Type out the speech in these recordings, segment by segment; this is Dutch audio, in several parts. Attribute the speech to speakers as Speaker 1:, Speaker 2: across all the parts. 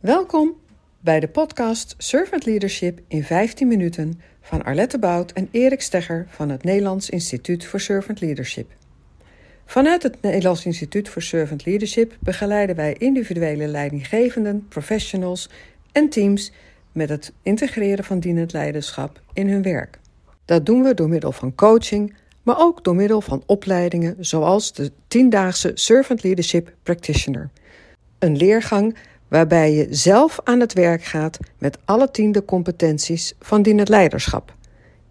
Speaker 1: Welkom bij de podcast Servant Leadership in 15 minuten van Arlette Bout en Erik Stegger van het Nederlands Instituut voor Servant Leadership. Vanuit het Nederlands Instituut voor Servant Leadership begeleiden wij individuele leidinggevenden, professionals en teams met het integreren van dienend leiderschap in hun werk. Dat doen we door middel van coaching, maar ook door middel van opleidingen zoals de 10-daagse Servant Leadership Practitioner. Een leergang waarbij je zelf aan het werk gaat met alle tiende competenties van dienend leiderschap.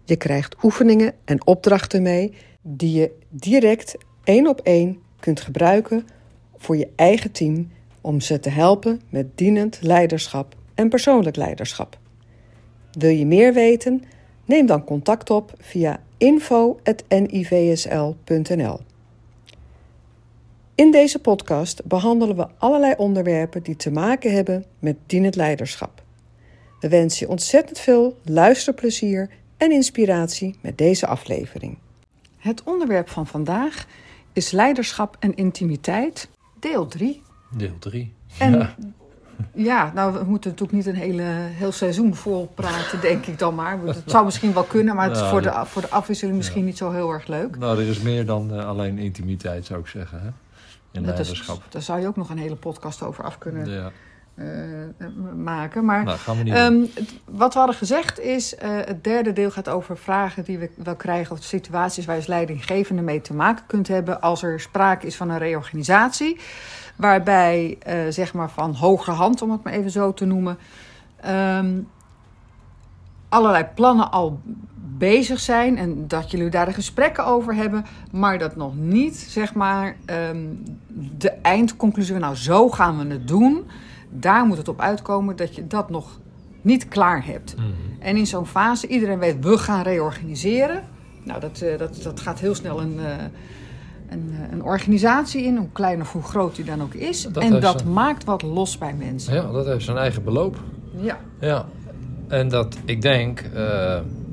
Speaker 1: Je krijgt oefeningen en opdrachten mee die je direct één op één kunt gebruiken voor je eigen team om ze te helpen met dienend leiderschap en persoonlijk leiderschap. Wil je meer weten? Neem dan contact op via info.nivsl.nl. In deze podcast behandelen we allerlei onderwerpen die te maken hebben met dienend leiderschap. We wensen je ontzettend veel luisterplezier en inspiratie met deze aflevering. Het onderwerp van vandaag is leiderschap en intimiteit, deel 3.
Speaker 2: Deel 3.
Speaker 1: En ja. ja. nou, we moeten natuurlijk niet een hele, heel seizoen vol praten, denk ik dan maar. Het zou misschien wel kunnen, maar het is voor, de, voor de afwisseling misschien niet zo heel erg leuk.
Speaker 2: Nou, er is meer dan uh, alleen intimiteit, zou ik zeggen. Hè? In
Speaker 1: dat
Speaker 2: leiderschap.
Speaker 1: Is, daar zou je ook nog een hele podcast over af kunnen ja. uh, maken. Maar
Speaker 2: nou, gaan we niet
Speaker 1: um, wat we hadden gezegd is, uh, het derde deel gaat over vragen die we wel krijgen... of situaties waar je als leidinggevende mee te maken kunt hebben... als er sprake is van een reorganisatie. Waarbij, uh, zeg maar van hoger hand, om het maar even zo te noemen... Um, allerlei plannen al bezig zijn en dat jullie daar de gesprekken over hebben, maar dat nog niet, zeg maar, um, de eindconclusie van nou zo gaan we het doen. Daar moet het op uitkomen dat je dat nog niet klaar hebt.
Speaker 2: Mhm.
Speaker 1: Mm -hmm. En in zo'n fase, iedereen weet, we gaan reorganiseren. Nou, dat, uh, dat, dat gaat heel snel een, uh, een, een, organisatie in, hoe klein of hoe groot die dan ook is. Dat en dat zijn... maakt wat los bij mensen.
Speaker 2: Ja, dat heeft zijn eigen beloop.
Speaker 1: Ja.
Speaker 2: Ja, en dat, ik denk,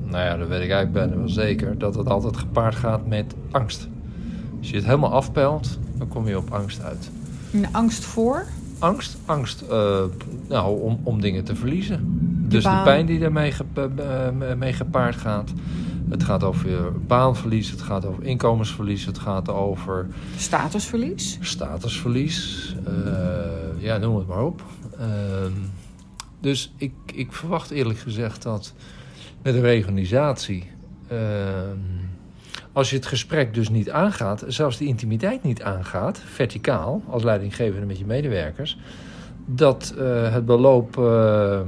Speaker 2: nou ja, dat weet ik eigenlijk bijna wel zeker, dat het altijd gepaard gaat met angst. Als je het helemaal afpelt, dan kom je op angst uit.
Speaker 1: En angst voor?
Speaker 2: Angst, angst uh, nou, om, om dingen te verliezen. Dus de pijn die daarmee ge, uh, mee gepaard gaat. Het gaat over baanverlies, het gaat over inkomensverlies, het gaat over...
Speaker 1: Statusverlies?
Speaker 2: Statusverlies, ja, noem het maar op. Ehm, dus ik, ik verwacht eerlijk gezegd dat met reorganisatie, uh, als je het gesprek dus niet aangaat, zelfs de intimiteit niet aangaat, verticaal, als leidinggevende met je medewerkers, dat uh, het beloop uh,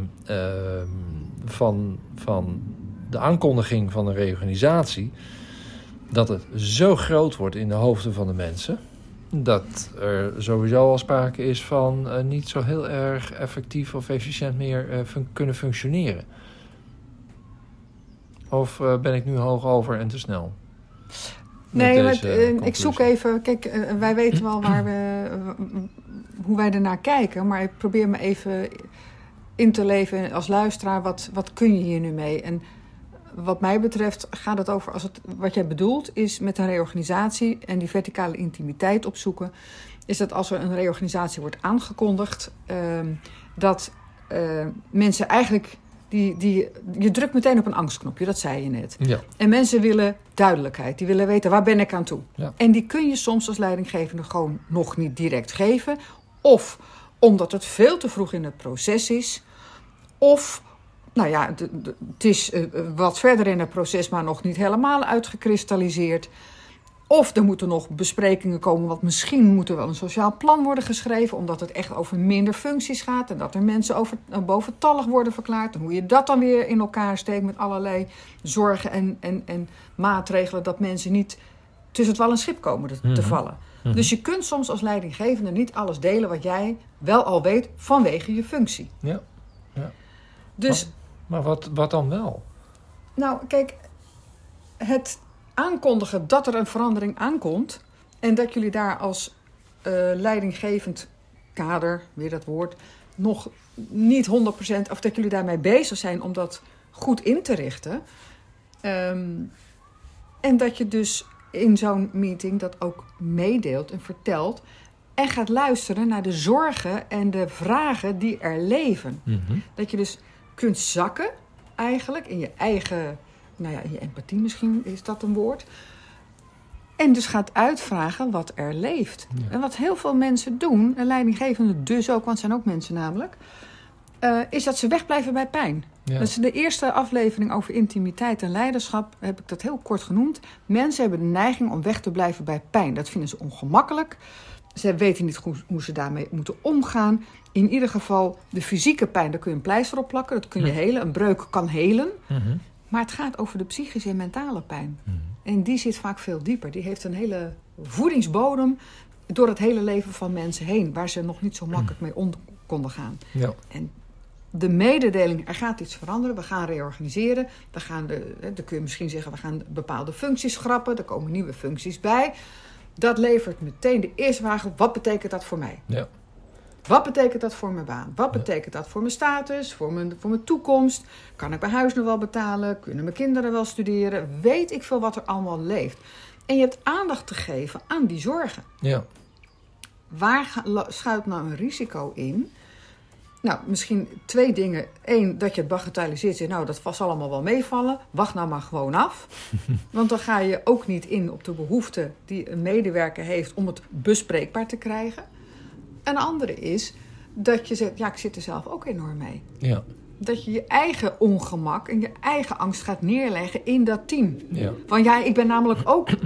Speaker 2: van, van de aankondiging van een reorganisatie, dat het zo groot wordt in de hoofden van de mensen, dat er sowieso al sprake is van uh, niet zo heel erg effectief of efficiënt meer kunnen functioneren. Of uh, ben ik nu hoog over en te snel?
Speaker 1: Nee, maar, ik zoek even. Kijk, wij weten wel waar we, hoe wij ernaar kijken, maar ik probeer me even in te leven als luisteraar. Wat, wat kun je hier nu mee? En wat mij betreft gaat het over, als het, wat jij bedoelt, is met een reorganisatie en die verticale intimiteit opzoeken, is dat als er een reorganisatie wordt aangekondigd, uh, dat mensen eigenlijk, die, die, je drukt meteen op een angstknopje, dat zei je net.
Speaker 2: Ja.
Speaker 1: En mensen willen duidelijkheid, die willen weten waar ben ik aan toe.
Speaker 2: Ja.
Speaker 1: En die kun je soms als leidinggevende gewoon nog niet direct geven, of omdat het veel te vroeg in het proces is, of nou ja, het is uh, wat verder in het proces, maar nog niet helemaal uitgekristalliseerd. Of er moeten nog besprekingen komen, want misschien moet er wel een sociaal plan worden geschreven, omdat het echt over minder functies gaat en dat er mensen over, uh, boventallig worden verklaard. En hoe je dat dan weer in elkaar steekt met allerlei zorgen en, en, en maatregelen, dat mensen niet tussen het wal en schip komen te, mm -hmm. te vallen. Mm -hmm. Dus je kunt soms als leidinggevende niet alles delen wat jij wel al weet vanwege je functie.
Speaker 2: Ja. ja.
Speaker 1: Dus.
Speaker 2: Maar, maar wat, wat dan wel?
Speaker 1: Nou, kijk, het aankondigen dat er een verandering aankomt en dat jullie daar als uh, leidinggevend kader, weer dat woord, nog niet 100% of dat jullie daarmee bezig zijn om dat goed in te richten. Um, en dat je dus in zo'n meeting dat ook meedeelt en vertelt. En gaat luisteren naar de zorgen en de vragen die er leven.
Speaker 2: Mhm.
Speaker 1: Dat je dus kunt zakken, eigenlijk, in je eigen, nou ja, je empathie misschien is dat een woord. En dus gaat uitvragen wat er leeft.
Speaker 2: Ja.
Speaker 1: En wat heel veel mensen doen, en leidinggevenden dus ook, want het zijn ook mensen namelijk, eh, is dat ze wegblijven bij pijn.
Speaker 2: Ja.
Speaker 1: Is de eerste aflevering over intimiteit en leiderschap, heb ik dat heel kort genoemd. Mensen hebben de neiging om weg te blijven bij pijn. Dat vinden ze ongemakkelijk. Ze weten niet goed hoe ze daarmee moeten omgaan. In ieder geval, de fysieke pijn, daar kun je een pleister op plakken. Dat kun je helen. Een breuk kan helen.
Speaker 2: Mhm.
Speaker 1: Maar het gaat over de psychische en mentale pijn.
Speaker 2: Mhm.
Speaker 1: En die zit vaak veel dieper. Die heeft een hele voedingsbodem door het hele leven van mensen heen, waar ze nog niet zo makkelijk mee om konden gaan.
Speaker 2: Ja.
Speaker 1: En de mededeling, er gaat iets veranderen, we gaan reorganiseren. We gaan de, dan kun je misschien zeggen, we gaan bepaalde functies schrappen, er komen nieuwe functies bij. Dat levert meteen de eerste vraag wat betekent dat voor mij?
Speaker 2: Ja.
Speaker 1: Wat betekent dat voor mijn baan? Wat betekent dat voor mijn status, voor mijn, voor mijn toekomst? Kan ik mijn huis nog wel betalen? Kunnen mijn kinderen wel studeren? Weet ik veel wat er allemaal leeft. En je hebt aandacht te geven aan die zorgen.
Speaker 2: Ja.
Speaker 1: Waar schuilt nou een risico in? Nou, misschien twee dingen. Eén, dat je het bagatelliseert. Nou, dat was allemaal wel meevallen. Wacht nou maar gewoon af. Want dan ga je ook niet in op de behoefte die een medewerker heeft om het bespreekbaar te krijgen. Een andere is dat je zegt, ja, ik zit er zelf ook enorm mee.
Speaker 2: Ja.
Speaker 1: Dat je je eigen ongemak en je eigen angst gaat neerleggen in dat team.
Speaker 2: Ja.
Speaker 1: Want ja, ik ben namelijk ook.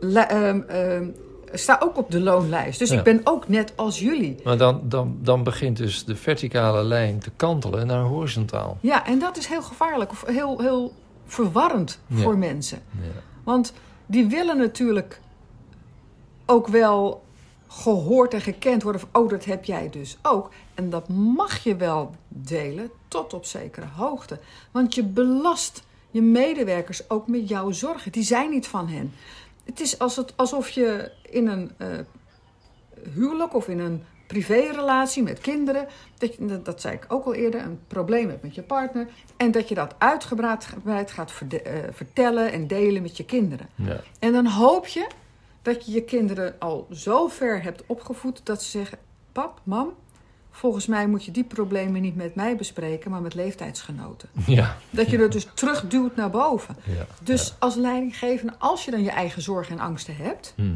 Speaker 1: ehm, ehm, sta ook op de loonlijst. Dus
Speaker 2: Ja.
Speaker 1: ik ben ook net als jullie.
Speaker 2: Maar dan, dan, dan begint dus de verticale lijn te kantelen naar horizontaal.
Speaker 1: Ja, en dat is heel gevaarlijk of heel, heel verwarrend
Speaker 2: Ja.
Speaker 1: voor mensen.
Speaker 2: Ja.
Speaker 1: Want die willen natuurlijk ook wel gehoord en gekend worden. Van, oh, dat heb jij dus ook. En dat mag je wel delen tot op zekere hoogte. Want je belast je medewerkers ook met jouw zorgen. Die zijn niet van hen. Het is als het, alsof je in een eh, huwelijk of in een privérelatie met kinderen, dat, je, dat, dat zei ik ook al eerder, een probleem hebt met je partner. En dat je dat uitgebreid gaat verde- eh, vertellen en delen met je kinderen.
Speaker 2: Ja.
Speaker 1: En dan hoop je dat je je kinderen al zo ver hebt opgevoed dat ze zeggen: Pap, mam, volgens mij moet je die problemen niet met mij bespreken, maar met leeftijdsgenoten.
Speaker 2: Ja.
Speaker 1: Dat je er dus terugduwt naar boven.
Speaker 2: Ja.
Speaker 1: Dus als leidinggevende, als je dan je eigen zorgen en angsten hebt,
Speaker 2: Mhm.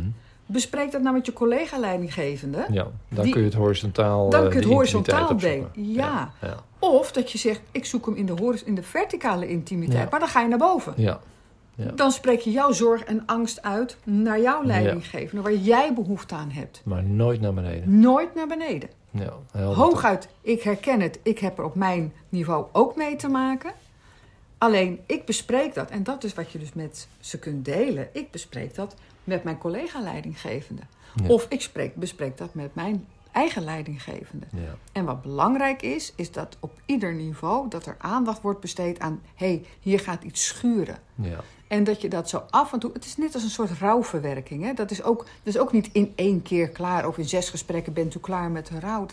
Speaker 1: bespreek dat nou met je collega-leidinggevende.
Speaker 2: Ja, dan
Speaker 1: Die-
Speaker 2: kun je het horizontaal
Speaker 1: Dan
Speaker 2: eh,
Speaker 1: kun je het
Speaker 2: die
Speaker 1: horizontaal delen. Ja. Of dat je zegt: Ik zoek hem in de, in de verticale intimiteit, maar dan ga je naar boven.
Speaker 2: Ja. Ja.
Speaker 1: Dan spreek je jouw zorg en angst uit naar jouw leidinggevende, waar jij behoefte aan hebt.
Speaker 2: Maar nooit naar beneden.
Speaker 1: Nooit naar beneden.
Speaker 2: Ja.
Speaker 1: Hooguit, ik herken het, ik heb er op mijn niveau ook mee te maken. Alleen, ik bespreek dat, en dat is wat je dus met ze kunt delen. Ik bespreek dat met mijn collega-leidinggevende.
Speaker 2: Ja.
Speaker 1: Of ik spreek, bespreek dat met mijn eigen leidinggevende.
Speaker 2: Ja.
Speaker 1: En wat belangrijk is, is dat op ieder niveau dat er aandacht wordt besteed aan... hé, hey, hier gaat iets schuren.
Speaker 2: Ja.
Speaker 1: En dat je dat zo af en toe. Het is net als een soort rouwverwerking. Hè? Dat, is ook, dat is ook niet in één keer klaar. Of in zes gesprekken bent u klaar met de rouw.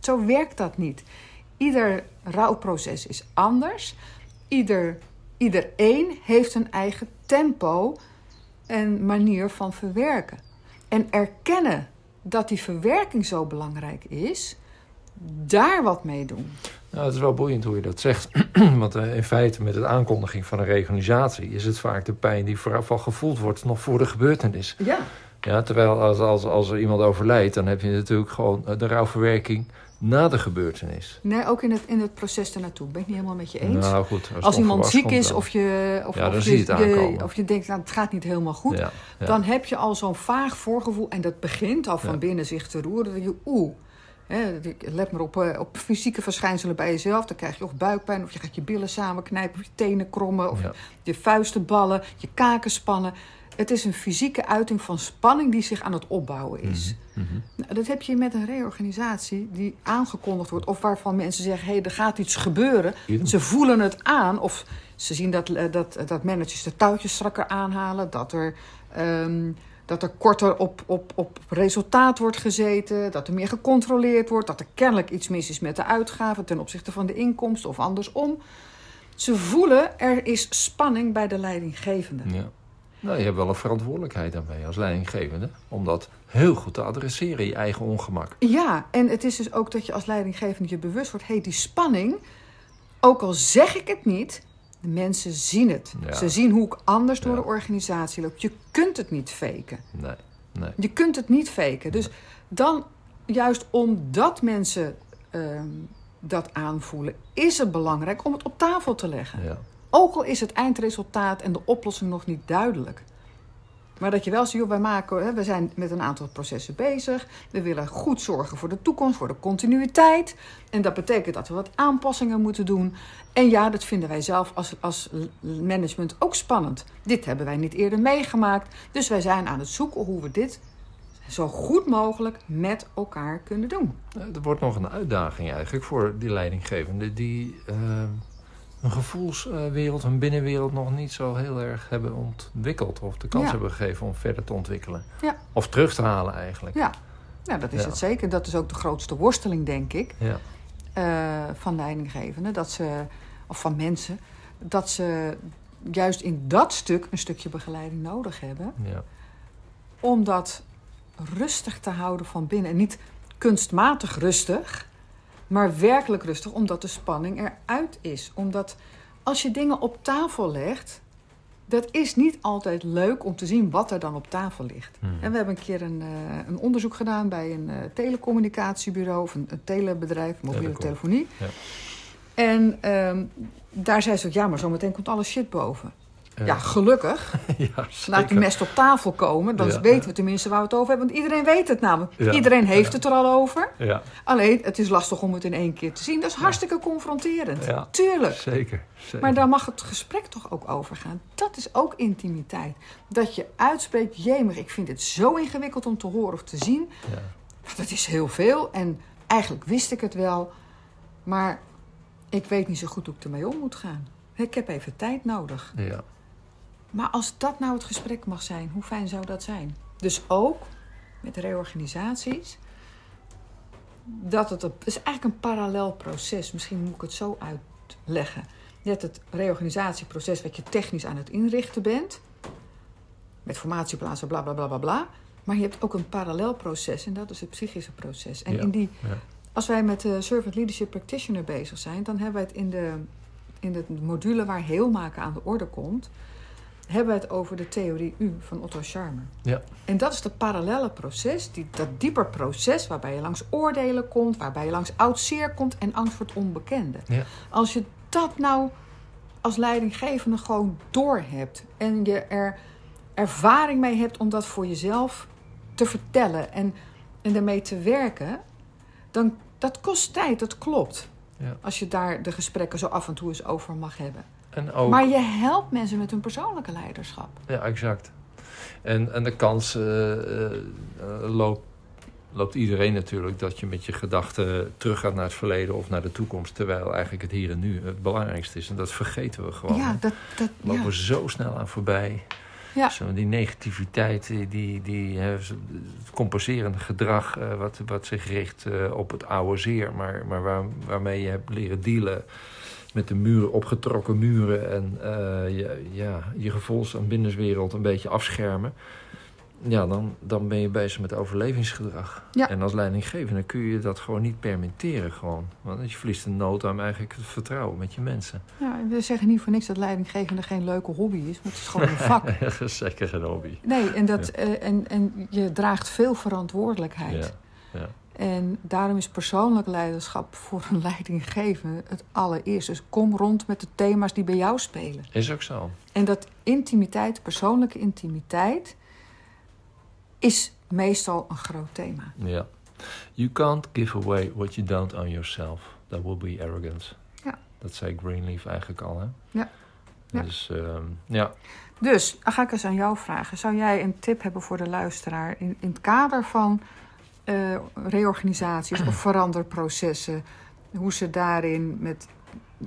Speaker 1: Zo werkt dat niet. Ieder rouwproces is anders. Ieder, iedereen heeft een eigen tempo en manier van verwerken. En erkennen dat die verwerking zo belangrijk is, daar wat mee doen.
Speaker 2: Nou, het is wel boeiend hoe je dat zegt. Want eh, in feite met de aankondiging van een reorganisatie... is het vaak de pijn die vooraf al gevoeld wordt... nog voor de gebeurtenis.
Speaker 1: Ja,
Speaker 2: Ja, terwijl als, als, als er iemand overlijdt... dan heb je natuurlijk gewoon eh, de rouwverwerking na de gebeurtenis.
Speaker 1: nee, ook in het, in het proces ernaartoe. Ben ik niet helemaal met je eens.
Speaker 2: Nou goed.
Speaker 1: Als
Speaker 2: het
Speaker 1: iemand ziek is
Speaker 2: dan.
Speaker 1: of je, of,
Speaker 2: Ja,
Speaker 1: of je,
Speaker 2: het
Speaker 1: of je denkt, nou, het gaat niet helemaal goed,
Speaker 2: Ja, ja.
Speaker 1: dan heb je al zo'n vaag voorgevoel en dat begint al van binnen zich te roeren. Dat je, oeh, let maar op, eh, op fysieke verschijnselen bij jezelf. Dan krijg je of buikpijn, of je gaat je billen samenknijpen, of je tenen krommen, of
Speaker 2: Ja.
Speaker 1: je vuisten ballen, je kaken spannen. Het is een fysieke uiting van spanning die zich aan het opbouwen is.
Speaker 2: Mhm.
Speaker 1: Nou, dat heb je met een reorganisatie die aangekondigd wordt, of waarvan mensen zeggen: hé, hey, er gaat iets gebeuren. Ze voelen het aan, of ze zien dat, eh, dat, dat managers de touwtjes strakker aanhalen, dat er, ehm, dat er korter op, op, op resultaat wordt gezeten, dat er meer gecontroleerd wordt, dat er kennelijk iets mis is met de uitgaven ten opzichte van de inkomsten of andersom. Ze voelen er is spanning bij de leidinggevende.
Speaker 2: Ja. Nou, je hebt wel een verantwoordelijkheid daarmee als leidinggevende. Om dat heel goed te adresseren, je eigen ongemak.
Speaker 1: Ja, en het is dus ook dat je als leidinggevende je bewust wordt... hé, hey, die spanning, ook al zeg ik het niet... de mensen zien het.
Speaker 2: Ja.
Speaker 1: Ze zien hoe ik anders door
Speaker 2: Ja.
Speaker 1: de organisatie loop. Je kunt het niet faken.
Speaker 2: Nee, nee.
Speaker 1: Je kunt het niet faken. Dus dan, juist omdat mensen ehm, dat aanvoelen... is het belangrijk om het op tafel te leggen.
Speaker 2: Ja.
Speaker 1: Ook al is het eindresultaat en de oplossing nog niet duidelijk. Maar dat je wel ziet, wij maken, hè, we zijn met een aantal processen bezig. We willen goed zorgen voor de toekomst, voor de continuïteit. En dat betekent dat we wat aanpassingen moeten doen. En ja, dat vinden wij zelf als, als management ook spannend. Dit hebben wij niet eerder meegemaakt. Dus wij zijn aan het zoeken hoe we dit zo goed mogelijk met elkaar kunnen doen.
Speaker 2: Er wordt nog een uitdaging eigenlijk voor die leidinggevenden... die eh, hun gevoelswereld, hun binnenwereld nog niet zo heel erg hebben ontwikkeld. Of de kans
Speaker 1: Ja.
Speaker 2: hebben gegeven om verder te ontwikkelen.
Speaker 1: Ja.
Speaker 2: Of terug te halen eigenlijk.
Speaker 1: Ja, nou, dat is
Speaker 2: Ja.
Speaker 1: het zeker. Dat is ook de grootste worsteling, denk ik.
Speaker 2: Ja.
Speaker 1: eh, van leidinggevenden, dat ze, of van mensen, dat ze juist in dat stuk een stukje begeleiding nodig hebben.
Speaker 2: ja.
Speaker 1: Om dat rustig te houden van binnen. En niet kunstmatig rustig, maar werkelijk rustig, omdat de spanning eruit is. Omdat als je dingen op tafel legt, dat is niet altijd leuk om te zien wat er dan op tafel ligt.
Speaker 2: Hmm.
Speaker 1: En we hebben een keer een, eh, een onderzoek gedaan bij een eh, telecommunicatiebureau of een, een telebedrijf, mobiele
Speaker 2: Telecom.
Speaker 1: telefonie.
Speaker 2: Ja.
Speaker 1: En ehm, daar zei ze ook, ja, maar zometeen komt alle shit boven.
Speaker 2: Ja.
Speaker 1: Ja, gelukkig.
Speaker 2: ja,
Speaker 1: Laat die mest op tafel komen. Dan
Speaker 2: Ja.
Speaker 1: weten we tenminste waar we het over hebben. Want iedereen weet het namelijk.
Speaker 2: Ja.
Speaker 1: Iedereen heeft het er al over.
Speaker 2: Ja,
Speaker 1: Alleen, het is lastig om het in één keer te zien. Dat is hartstikke confronterend. Tuurlijk.
Speaker 2: zeker. zeker.
Speaker 1: Maar daar mag het gesprek toch ook over gaan. Dat is ook intimiteit. Dat je uitspreekt, jemig, ik vind het zo ingewikkeld om te horen of te zien.
Speaker 2: Ja.
Speaker 1: Dat is heel veel. En eigenlijk wist ik het wel. Maar ik weet niet zo goed hoe ik ermee om moet gaan. Ik heb even tijd nodig.
Speaker 2: Ja.
Speaker 1: Maar als dat nou het gesprek mag zijn, hoe fijn zou dat zijn? Dus ook met reorganisaties. Dat het, is eigenlijk een parallel proces. Misschien moet ik het zo uitleggen. Je hebt het reorganisatieproces wat je technisch aan het inrichten bent. Met formatieplaatsen, bla bla bla bla bla. Maar je hebt ook een parallel proces en dat is het psychische proces. En
Speaker 2: Ja,
Speaker 1: in die,
Speaker 2: ja.
Speaker 1: als wij met de Servant Leadership Practitioner bezig zijn, dan hebben wij het in de, in de module waar heel maken aan de orde komt, hebben wij het over de theorie U van Otto Scharmer.
Speaker 2: Ja.
Speaker 1: En dat is het parallelle proces, die, dat dieper proces waarbij je langs oordelen komt, waarbij je langs oud zeer komt en angst voor het onbekende.
Speaker 2: Ja.
Speaker 1: Als je dat nou als leidinggevende gewoon doorhebt en je er ervaring mee hebt om dat voor jezelf te vertellen en, en daarmee te werken, dan dat kost tijd, dat klopt.
Speaker 2: Ja.
Speaker 1: Als je daar de gesprekken zo af en toe eens over mag hebben.
Speaker 2: En ook...
Speaker 1: Maar je helpt mensen met hun persoonlijke leiderschap.
Speaker 2: Ja, exact. En, en de kans eh, eh, eh, loopt, loopt iedereen natuurlijk dat je met je gedachten teruggaat naar het verleden of naar de toekomst. Terwijl eigenlijk het hier en nu het belangrijkste is. En dat vergeten we gewoon.
Speaker 1: ja, dat, dat,
Speaker 2: We lopen
Speaker 1: ja.
Speaker 2: zo snel aan voorbij.
Speaker 1: Ja.
Speaker 2: Zo, die negativiteit, die, die, het compenserende gedrag wat, wat zich richt op het oude zeer. Maar, maar waar, waarmee je hebt leren dealen met de muren, opgetrokken muren. En eh, je, ja, je gevoels- en binnenswereld een beetje afschermen. Ja, dan, dan ben je bezig met overlevingsgedrag.
Speaker 1: Ja.
Speaker 2: En als leidinggevende kun je dat gewoon niet permitteren. Gewoon. Want je verliest in nood aan eigenlijk het vertrouwen met je mensen.
Speaker 1: Ja, we zeggen niet voor niks dat leidinggevende geen leuke hobby is, maar het is gewoon een vak.
Speaker 2: Dat is zeker geen hobby.
Speaker 1: Nee, en, dat, eh, en, en je draagt veel verantwoordelijkheid.
Speaker 2: Ja, ja.
Speaker 1: En daarom is persoonlijk leiderschap voor een leidinggevende het allereerste. Dus kom rond met de thema's die bij jou spelen.
Speaker 2: Is ook zo.
Speaker 1: En dat intimiteit, persoonlijke intimiteit, is meestal een groot thema.
Speaker 2: Ja. You can't give away what you don't own yourself. That will be arrogance.
Speaker 1: Ja.
Speaker 2: Dat zei Greenleaf eigenlijk al, hè?
Speaker 1: Ja. Ja.
Speaker 2: Dus, ehm, ja.
Speaker 1: Dus, dan ga ik eens aan jou vragen. Zou jij een tip hebben voor de luisteraar in, in het kader van eh, reorganisaties of veranderprocessen? Hoe ze daarin met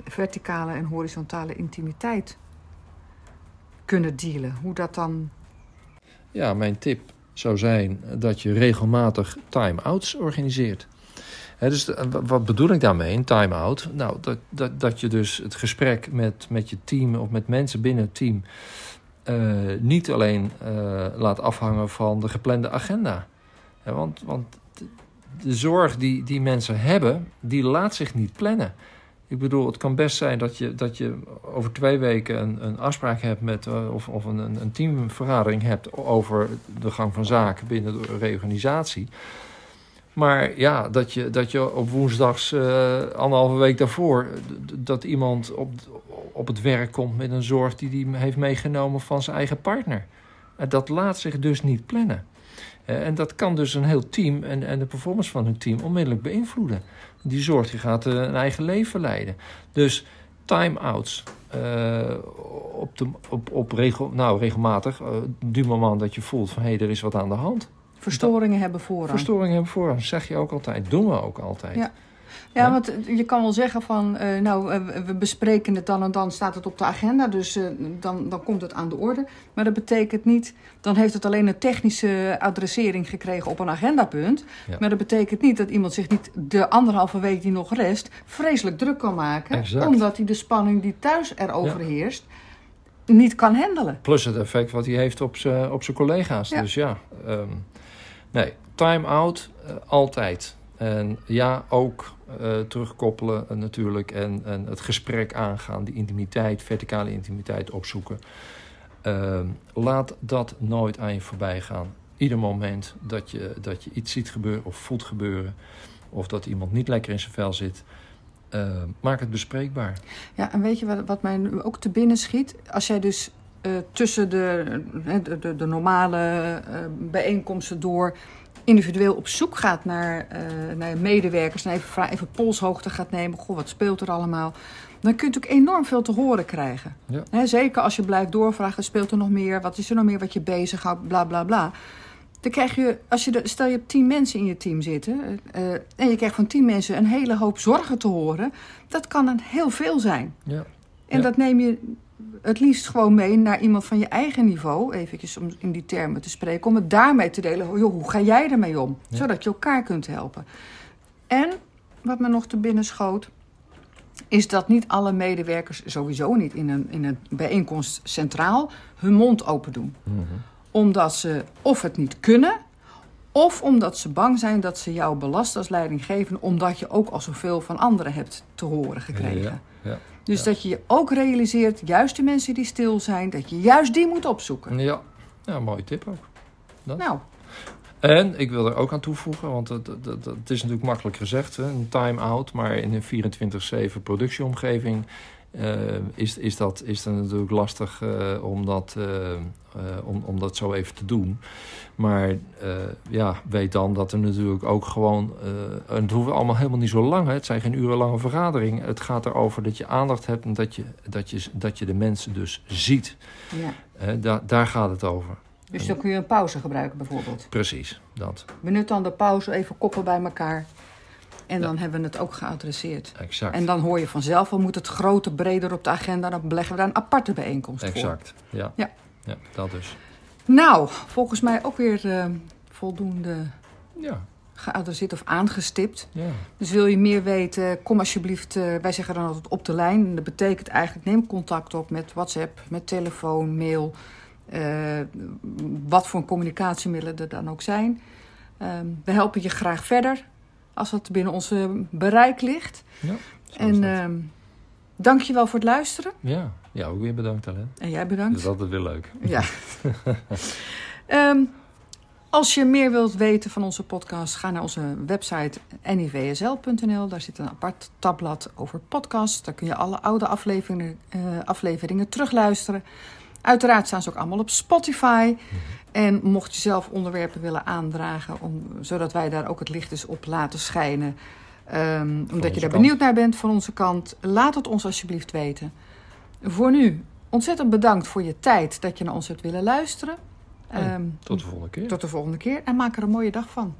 Speaker 1: verticale en horizontale intimiteit kunnen dealen? Hoe dat dan...
Speaker 2: ja, mijn tip zou zijn dat je regelmatig time-outs organiseert. Dus wa- wat bedoel ik daarmee, een time-out? Nou, dat, dat, dat je dus het gesprek met, met je team of met mensen binnen het team eh, niet alleen eh, laat afhangen van de geplande agenda. Want, want de, zorg die, die mensen hebben, die laat zich niet plannen. Ik bedoel, het kan best zijn dat je, dat je over twee weken een, een afspraak hebt met, uh, of, of een, een teamvergadering hebt over de gang van zaken binnen de reorganisatie. Maar ja, dat je, dat je op woensdags uh, anderhalve week daarvoor... dat iemand op, op het werk komt met een zorg die hij heeft meegenomen van zijn eigen partner. Dat laat zich dus niet plannen. Uh, en dat kan dus een heel team en, en de performance van hun team onmiddellijk beïnvloeden. Die zorg die gaat uh, een eigen leven leiden. Dus time-outs op, de, op, op regel, nou, regelmatig, du moment dat je voelt van hé, hey, er is wat aan de hand...
Speaker 1: Verstoringen hebben voorrang.
Speaker 2: Verstoringen hebben voorrang, zeg je ook altijd. Doen we ook altijd.
Speaker 1: Ja. Ja, want je kan wel zeggen van, uh, nou, uh, we bespreken het dan en dan staat het op de agenda, dus uh, dan, dan komt het aan de orde. Maar dat betekent niet, dan heeft het alleen een technische adressering gekregen op een agendapunt. Ja. Maar dat betekent niet dat iemand zich niet de anderhalve week die nog rest vreselijk druk kan maken.
Speaker 2: Exact.
Speaker 1: Omdat hij de spanning die thuis erover ja. heerst niet kan handelen.
Speaker 2: Plus het effect wat hij heeft op zijn op collega's. Ja. Dus ja, um, nee, time-out altijd. En ja, ook uh, terugkoppelen uh, natuurlijk en, en het gesprek aangaan, die intimiteit, verticale intimiteit opzoeken. Uh, laat dat nooit aan je voorbij gaan. Ieder moment dat je, dat je iets ziet gebeuren of voelt gebeuren, of dat iemand niet lekker in zijn vel zit, maak het bespreekbaar.
Speaker 1: Ja, en weet je wat, wat mij ook te binnen schiet? Als jij dus tussen de, de, de, de normale bijeenkomsten door individueel op zoek gaat naar, uh, naar medewerkers... en even, even polshoogte gaat nemen, goh, wat speelt er allemaal... dan kun je natuurlijk enorm veel te horen krijgen.
Speaker 2: Ja.
Speaker 1: He, zeker als je blijft doorvragen, speelt er nog meer? Wat is er nog meer wat je bezighoudt? Bla, bla, bla. Dan krijg je, als je de, stel je hebt tien mensen in je team zitten... Uh, en je krijgt van tien mensen een hele hoop zorgen te horen... dat kan een heel veel zijn.
Speaker 2: Ja.
Speaker 1: En
Speaker 2: Ja.
Speaker 1: dat neem je het liefst gewoon mee naar iemand van je eigen niveau, eventjes om in die termen te spreken, om het daarmee te delen. Joh, hoe ga jij ermee om?
Speaker 2: Ja.
Speaker 1: Zodat je elkaar kunt helpen. En wat me nog te binnen schoot, is dat niet alle medewerkers, sowieso niet in een, in een bijeenkomst centraal, hun mond open doen.
Speaker 2: Mhm.
Speaker 1: Omdat ze of het niet kunnen, of omdat ze bang zijn dat ze jou belasten als leidinggever, omdat je ook al zoveel van anderen hebt te horen gekregen.
Speaker 2: Ja, ja.
Speaker 1: Dus
Speaker 2: Ja.
Speaker 1: dat je je ook realiseert, juist de mensen die stil zijn, dat je juist die moet opzoeken.
Speaker 2: Ja, ja mooie tip ook.
Speaker 1: Nou,
Speaker 2: En ik wil er ook aan toevoegen, want het, het, het, het is natuurlijk makkelijk gezegd, hè, een time-out, maar in een 24-7 productieomgeving is, is, dat, is dat natuurlijk lastig eh, om, dat, eh, eh, om, om dat zo even te doen. Maar eh, ja, weet dan dat er natuurlijk ook gewoon, eh, en het hoeft allemaal helemaal niet zo lang, hè, het zijn geen urenlange vergaderingen. Het gaat erover dat je aandacht hebt en dat je, dat je, dat je de mensen dus ziet.
Speaker 1: ja.
Speaker 2: Da, daar gaat het over.
Speaker 1: Dus dan kun je een pauze gebruiken bijvoorbeeld.
Speaker 2: Precies, dat.
Speaker 1: Benut dan de pauze, even koppen bij elkaar. En
Speaker 2: Ja.
Speaker 1: dan hebben we het ook geadresseerd.
Speaker 2: Exact.
Speaker 1: En dan hoor je vanzelf, wel moet het groter, breder op de agenda. Dan beleggen we daar een aparte bijeenkomst voor.
Speaker 2: Exact, ja.
Speaker 1: Ja.
Speaker 2: Ja, dat dus.
Speaker 1: Nou, volgens mij ook weer eh, voldoende
Speaker 2: Ja,
Speaker 1: geadresseerd of aangestipt.
Speaker 2: ja.
Speaker 1: Dus wil je meer weten, kom alsjeblieft, eh, wij zeggen dan altijd op de lijn. Dat betekent eigenlijk, neem contact op met WhatsApp, met telefoon, mail. eh, wat voor communicatiemiddelen er dan ook zijn. Ehm, we helpen je graag verder, als dat binnen onze bereik ligt.
Speaker 2: ja
Speaker 1: En
Speaker 2: dat.
Speaker 1: ehm dank je wel voor het luisteren.
Speaker 2: ja. ja, ook weer bedankt, Alain.
Speaker 1: En jij
Speaker 2: Dat
Speaker 1: bedankt.
Speaker 2: is altijd weer leuk.
Speaker 1: Ja. Ehm, als je meer wilt weten van onze podcast, ga naar onze website nivsl.nl. Daar zit een apart tabblad over podcasts. Daar kun je alle oude afleveringen, eh, afleveringen terugluisteren. Uiteraard staan ze ook allemaal op Spotify. En mocht je zelf onderwerpen willen aandragen, om, zodat wij daar ook het licht eens op laten schijnen. ehm, omdat je daar
Speaker 2: kant.
Speaker 1: benieuwd naar bent van onze kant, laat het ons alsjeblieft weten. Voor nu, ontzettend bedankt voor je tijd dat je naar ons hebt willen luisteren.
Speaker 2: En
Speaker 1: Ehm,
Speaker 2: Tot de volgende keer.
Speaker 1: tot de volgende keer en maak er een mooie dag van.